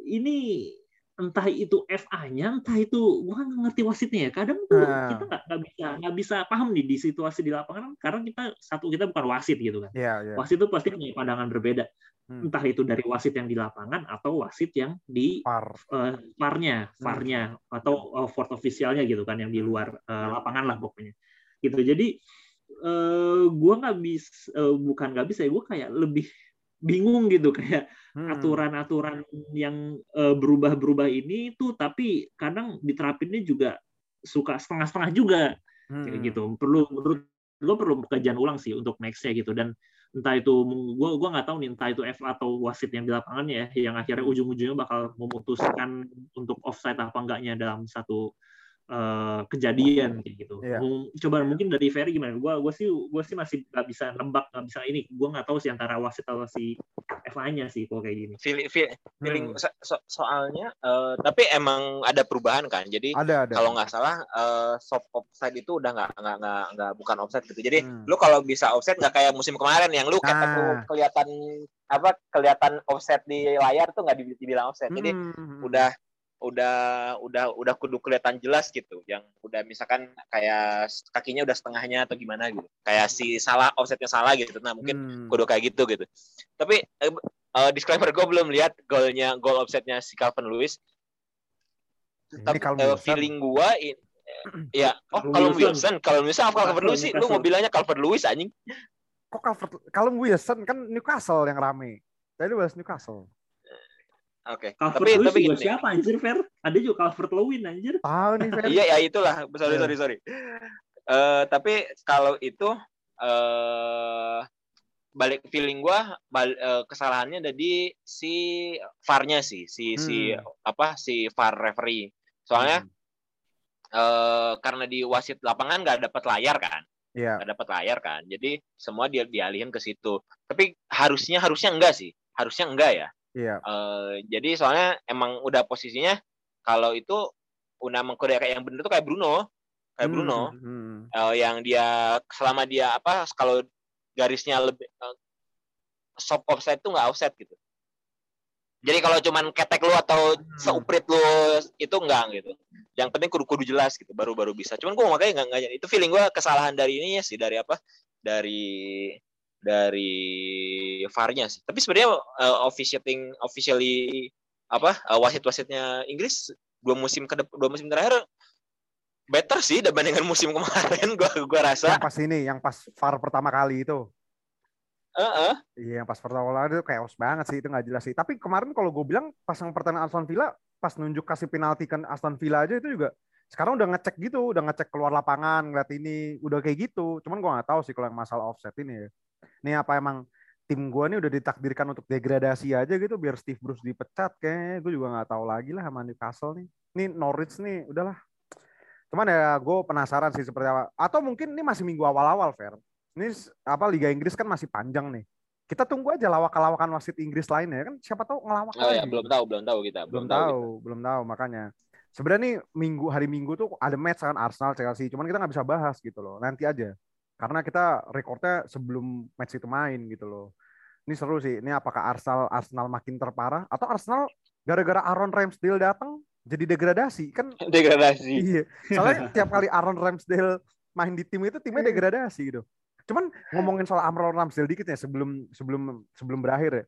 ini entah itu FA-nya, entah itu gue nggak ngerti wasitnya ya. Kadang tuh Nah. kita nggak bisa nggak bisa paham nih di situasi di lapangan karena kita satu kita bukan wasit gitu kan. Iya, iya. Wasit itu pasti punya pandangan berbeda. Hmm. Entah itu dari wasit yang di lapangan atau wasit yang di Par. eh, VAR-nya, Hmm. VAR-nya atau eh, fourth officialnya gitu kan yang di luar eh, lapangan lah pokoknya. Gitu. Jadi eh gua nggak bisa eh, bukan nggak bisa ya, gue kayak lebih bingung gitu kayak Hmm. aturan-aturan yang eh, berubah-berubah ini tuh tapi kadang diterapinnya juga suka setengah-setengah juga kayak Hmm. gitu. Perlu menurut gue perlu kajian ulang sih untuk nextnya gitu dan entah itu gue gua nggak tahu nih entah itu FA atau wasit yang di lapangan ya yang akhirnya ujung-ujungnya bakal memutuskan untuk offside apa enggaknya dalam satu eh, kejadian kayak gitu. Mung- Coba mungkin dari Ferry gimana? Gue gue sih gue sih masih nggak bisa nembak nggak bisa ini. Gue nggak tahu sih antara wasit atau si FA-nya sih kalau kayak gini. Feeling, feel- feeling Hmm. so- so- soalnya eh, tapi emang ada perubahan kan. Jadi Ada, ada. kalau nggak salah eh, soft offside itu udah nggak nggak nggak nggak bukan offside gitu. Jadi Hmm. lu kalau bisa offside nggak kayak musim kemarin yang lu ketek lu Ah. kelihatan apa kelihatan offset di layar tuh nggak dibi- dibilang offset. Jadi Hmm. udah udah udah udah kudu kelihatan jelas gitu yang udah misalkan kayak kakinya udah setengahnya atau gimana gitu kayak si salah offsetnya salah gitu nah mungkin Hmm. kudu kayak gitu gitu tapi eh, eh, disclaimer gue belum lihat golnya gol offsetnya si Calvin Lewis Ini tapi Wilson. feeling gue ya oh Calvin kalau Wilson. Kalau Wilson apa Calvin Lewis sih lu mau bilangnya Calvin Lewis anjing Kok Calvert, kalau Wilson kan Newcastle yang rame. Tadi bahas Newcastle. Oke Calvert tapi Lewin tapi juga gini siapa anjir Fer? Ada juga Calvert Lewin anjir. Tahu nih, Fer. iya ya itulah sorry Iya. sorry sorry Eh, tapi kalau itu eh balik feeling gua bal- eh, kesalahannya ada di si VAR-nya sih si si Hmm. apa si VAR referee soalnya eh karena di wasit lapangan nggak dapat layar kan Iya. nggak dapat layar kan jadi semua dia dialihin ke situ tapi harusnya harusnya enggak sih harusnya enggak ya Iya. Eh, jadi soalnya emang udah posisinya kalau itu udah mengkode kayak yang bener tuh kayak Bruno kayak Bruno Hmm, hmm. eh, yang dia selama dia apa kalau garisnya lebih eh, soft offside tuh nggak offset gitu. Jadi kalau cuman ketek lu atau Hmm. seuprit lu itu enggak gitu. Yang penting kudu-kudu jelas gitu baru baru bisa. Cuman gua makanya nggak nggak itu feeling gua kesalahan dari ini ya sih dari apa? Dari dari VAR-nya sih. Tapi sebenarnya eh, officiating officially apa eh, wasit-wasitnya Inggris dua musim ke dua musim terakhir better sih dibandingkan *laughs* musim kemarin gua gua rasa. Yang pas ini, yang pas VAR pertama kali itu. Heeh. Iya, yang pas pertama kali itu chaos banget sih, itu nggak jelas sih. Tapi kemarin kalau gue bilang pas yang pertandingan Aston Villa, pas nunjuk kasih penalti kan Aston Villa aja itu juga sekarang udah ngecek gitu, udah ngecek keluar lapangan, ngeliat ini, udah kayak gitu. Cuman gue nggak tahu sih kalau yang masalah offset ini ya. Ini apa emang tim gue nih udah ditakdirkan untuk degradasi aja gitu biar Steve Bruce dipecat kayaknya gue juga nggak tahu lagi lah sama Newcastle nih. Ini Norwich nih udahlah. Cuman ya gue penasaran sih seperti apa. Atau mungkin ini masih minggu awal-awal, Fer. Ini apa Liga Inggris kan masih panjang nih. Kita tunggu aja lawak-lawakan wasit Inggris lainnya kan siapa tahu ngelawak Oh ya, belum tahu, belum tahu kita, belum tahu, belum tahu makanya. Sebenarnya nih minggu hari Minggu tuh ada match kan Arsenal Chelsea, cuman kita nggak bisa bahas gitu loh. Nanti aja. Karena kita recordnya sebelum match itu main gitu loh. Ini seru sih. Ini apakah Arsenal Arsenal makin terparah atau Arsenal gara-gara Aaron Ramsdale datang jadi degradasi kan. *laughs* Degradasi. Iya. Soalnya *laughs* tiap kali Aaron Ramsdale main di tim itu timnya Iya. degradasi gitu. Cuman ngomongin soal Aaron Ramsdale dikit ya sebelum sebelum sebelum berakhir ya.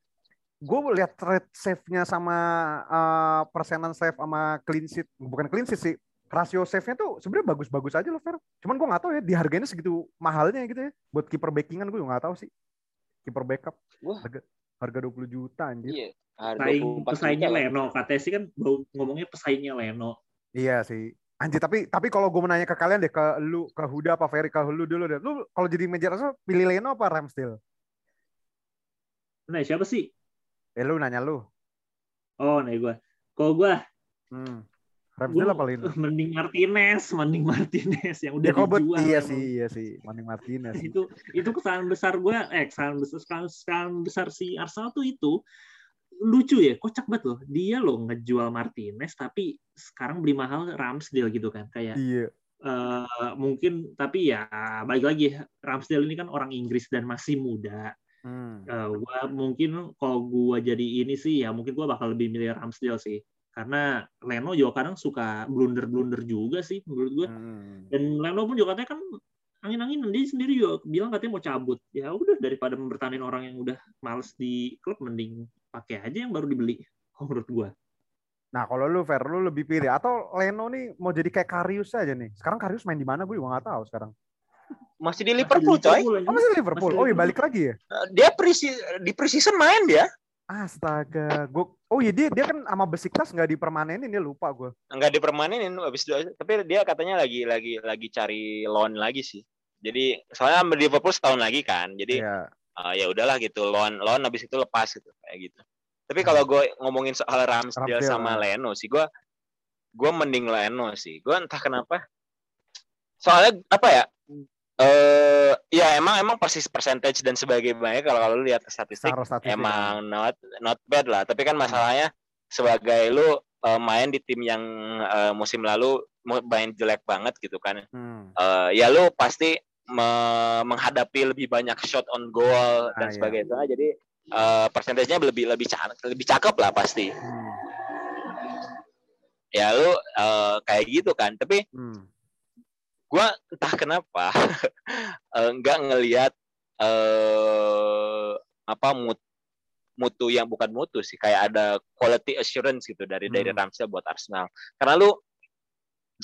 Gue lihat trade save-nya sama eh, persenan save sama clean sheet, bukan clean sheet sih. Rasio save-nya tuh sebenarnya bagus-bagus aja loh, Fer. Cuman gue nggak tahu ya dihargainya segitu mahalnya gitu ya. Buat kiper backingan gue juga nggak tahu sih. Kiper backup Wah. harga harga 20 juta anjir. Iya. Harga Pesaing 24 pesaingnya. Leno. Katanya sih kan bau- ngomongnya pesaingnya Leno. Iya sih. Anjir, tapi tapi kalau gue menanya ke kalian deh, ke lu, ke Huda apa Ferry, ke lu dulu deh. Lu kalau jadi manajer Arsenal pilih Leno apa Ramsdale? Nah, siapa sih? Eh lu nanya lu. Oh, nih gue. Kalau gue, Hmm. Ramsdale apa Leno? *laughs* mending Martinez, mending Martinez yang udah Ya kok bet- dijual. iya sih, iya sih. Mending Martinez. *laughs* itu itu kesalahan besar gue eh kesalahan besar kesalahan, kesalahan besar si Arsenal tuh itu lucu ya kocak banget loh dia loh ngejual Martinez tapi sekarang beli mahal Ramsdale gitu kan kayak Iya. eh, mungkin tapi ya balik lagi Ramsdale ini kan orang Inggris dan masih muda Hmm. Eh, gua mungkin kalau gua jadi ini sih ya mungkin gua bakal lebih milih Ramsdale sih karena Leno juga kadang suka blunder-blunder juga sih menurut gua Hmm. dan Leno pun juga katanya kan angin-anginan dia sendiri juga bilang katanya mau cabut ya udah daripada mempertahankan orang yang udah males di klub mending pakai aja yang baru dibeli *laughs* kalau menurut gua Nah kalau lu Fer, lu lebih pilih atau Leno nih mau jadi kayak Karius aja nih. Sekarang Karius main di mana gue juga nggak tahu sekarang. Masih di Liverpool, coy. Liverpool, Oh masih di Liverpool. Masih Oh iya balik lagi ya. Dia presi di preseason main dia. Astaga, gue. Oh iya dia dia kan sama Besiktas nggak dipermanenin dia lupa gue. Enggak dipermanenin habis itu tapi dia katanya lagi lagi lagi cari loan lagi sih. Jadi soalnya sama Liverpool setahun lagi kan. Jadi Iya. eh, ya udahlah gitu loan loan habis itu lepas gitu kayak gitu. Tapi kalau gue ngomongin soal Ramsdale Ramsdale, sama. Leno sih gue gue mending Leno sih. Gue entah kenapa. Soalnya apa ya? Eh ya emang emang persis percentage dan sebagainya kalau kalau lu lihat statistik statistik. emang not not bad lah. Tapi kan masalahnya sebagai lu eh, main di tim yang eh, musim lalu main jelek banget gitu kan. Hmm. Eh, ya lu pasti me- menghadapi lebih banyak shot on goal Ah, dan iya. sebagainya. Jadi eh persentasenya lebih lebih cakep, lebih cakep lah pasti. Hmm. Ya lu eh, kayak gitu kan. Tapi Hmm. Gua entah kenapa *laughs* eh, nggak ngelihat eh apa mut mutu yang bukan mutu sih kayak ada quality assurance gitu dari dari Hmm. Ramsdale buat Arsenal karena lu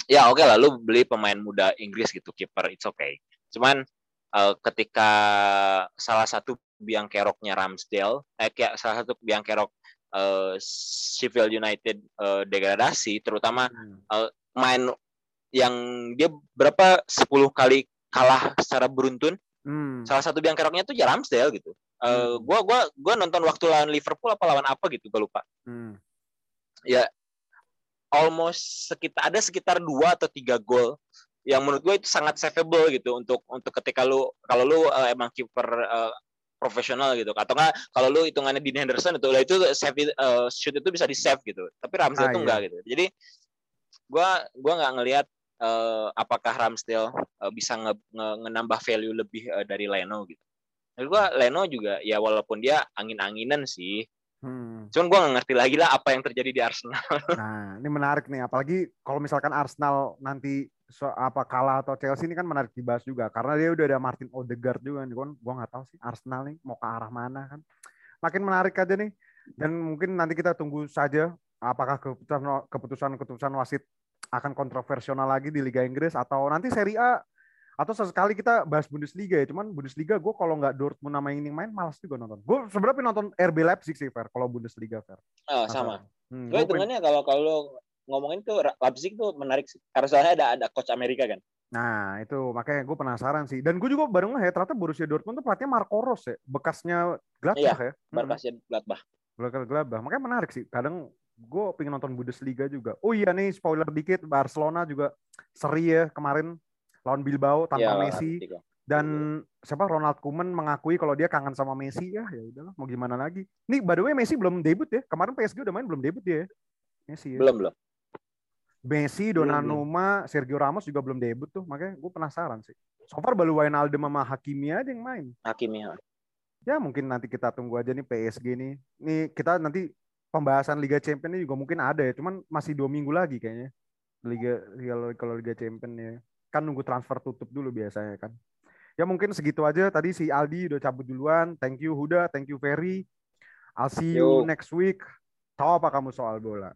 ya oke lah lu beli pemain muda Inggris gitu kiper it's okay cuman eh, ketika salah satu biang keroknya Ramsdale eh kayak salah satu biang kerok eh, Sheffield United eh, degradasi terutama Hmm. main yang dia berapa 10 kali kalah secara beruntun Hmm. salah satu biang keroknya tuh ya Ramsdale gitu Hmm. gua gua gua nonton waktu lawan Liverpool apa lawan apa gitu gue lupa Hmm. almost sekitar ada sekitar dua atau tiga gol yang menurut gue itu sangat saveable gitu untuk untuk ketika lu kalau lu eh, emang kiper eh, profesional gitu atau enggak kalau lu hitungannya Dean Henderson itu itu save eh, shoot itu bisa di save gitu tapi Ramsdale Ah, tuh iya. enggak gitu jadi gua gua nggak ngelihat eh, apakah Ramsdale eh, bisa nge, nge- ngenambah value lebih eh, dari Leno gitu Menurut gua Leno juga ya walaupun dia angin-anginan sih Hmm. cuman gua nggak ngerti lagi lah apa yang terjadi di Arsenal *laughs* Nah, ini menarik nih. Apalagi kalau misalkan Arsenal nanti so, apa kalah atau Chelsea ini kan menarik dibahas juga karena dia udah ada Martin Odegaard juga nih. Gua, gua nggak tahu sih Arsenal nih mau ke arah mana kan. Makin menarik aja nih. Dan mungkin nanti kita tunggu saja apakah keputusan keputusan keputusan wasit akan kontroversial lagi di Liga Inggris atau nanti Serie A atau sesekali kita bahas Bundesliga ya. Cuman Bundesliga gue kalau nggak Dortmund nama ini main malas juga nonton. Gue sebenarnya nonton RB Leipzig sih Fer kalau Bundesliga Fer. oh, sama Hmm, Gue hitungannya kalau kalau ngomongin tuh Leipzig tuh menarik sih. Karena soalnya ada ada coach Amerika kan. Nah itu makanya gue penasaran sih. Dan gue juga baru ngeh ternyata Borussia Dortmund tuh pelatihnya Marco Rose ya, bekasnya Gladbach ya. Hmm, Barkasnya Gladbach. Bekas Gladbach. Makanya menarik sih. Kadang gue pengen nonton Bundesliga juga. Oh iya nih spoiler dikit, Barcelona juga seri ya kemarin lawan Bilbao tanpa Iya, Messi. Dan siapa Ronald Koeman mengakui kalau dia kangen sama Messi ya ya udahlah mau gimana lagi. Nih by the way Messi belum debut ya. Kemarin PSG udah main belum debut dia ya. Messi ya. Belum belum. Messi, Belum, Donnarumma, Sergio Ramos juga belum debut tuh. Makanya gue penasaran sih. So far baru Wijnaldum sama Hakimi aja yang main. Hakimnya. Ya mungkin nanti kita tunggu aja nih PSG nih. Nih kita nanti pembahasan Liga Champions ini juga mungkin ada ya. Cuman masih dua minggu lagi kayaknya. Liga kalau kalau Liga Champions ya. Kan nunggu transfer tutup dulu biasanya kan. Ya mungkin segitu aja. Tadi si Aldi udah cabut duluan. Thank you Huda, thank you Ferry. I'll see you Yo. next week. Tahu apa kamu soal bola?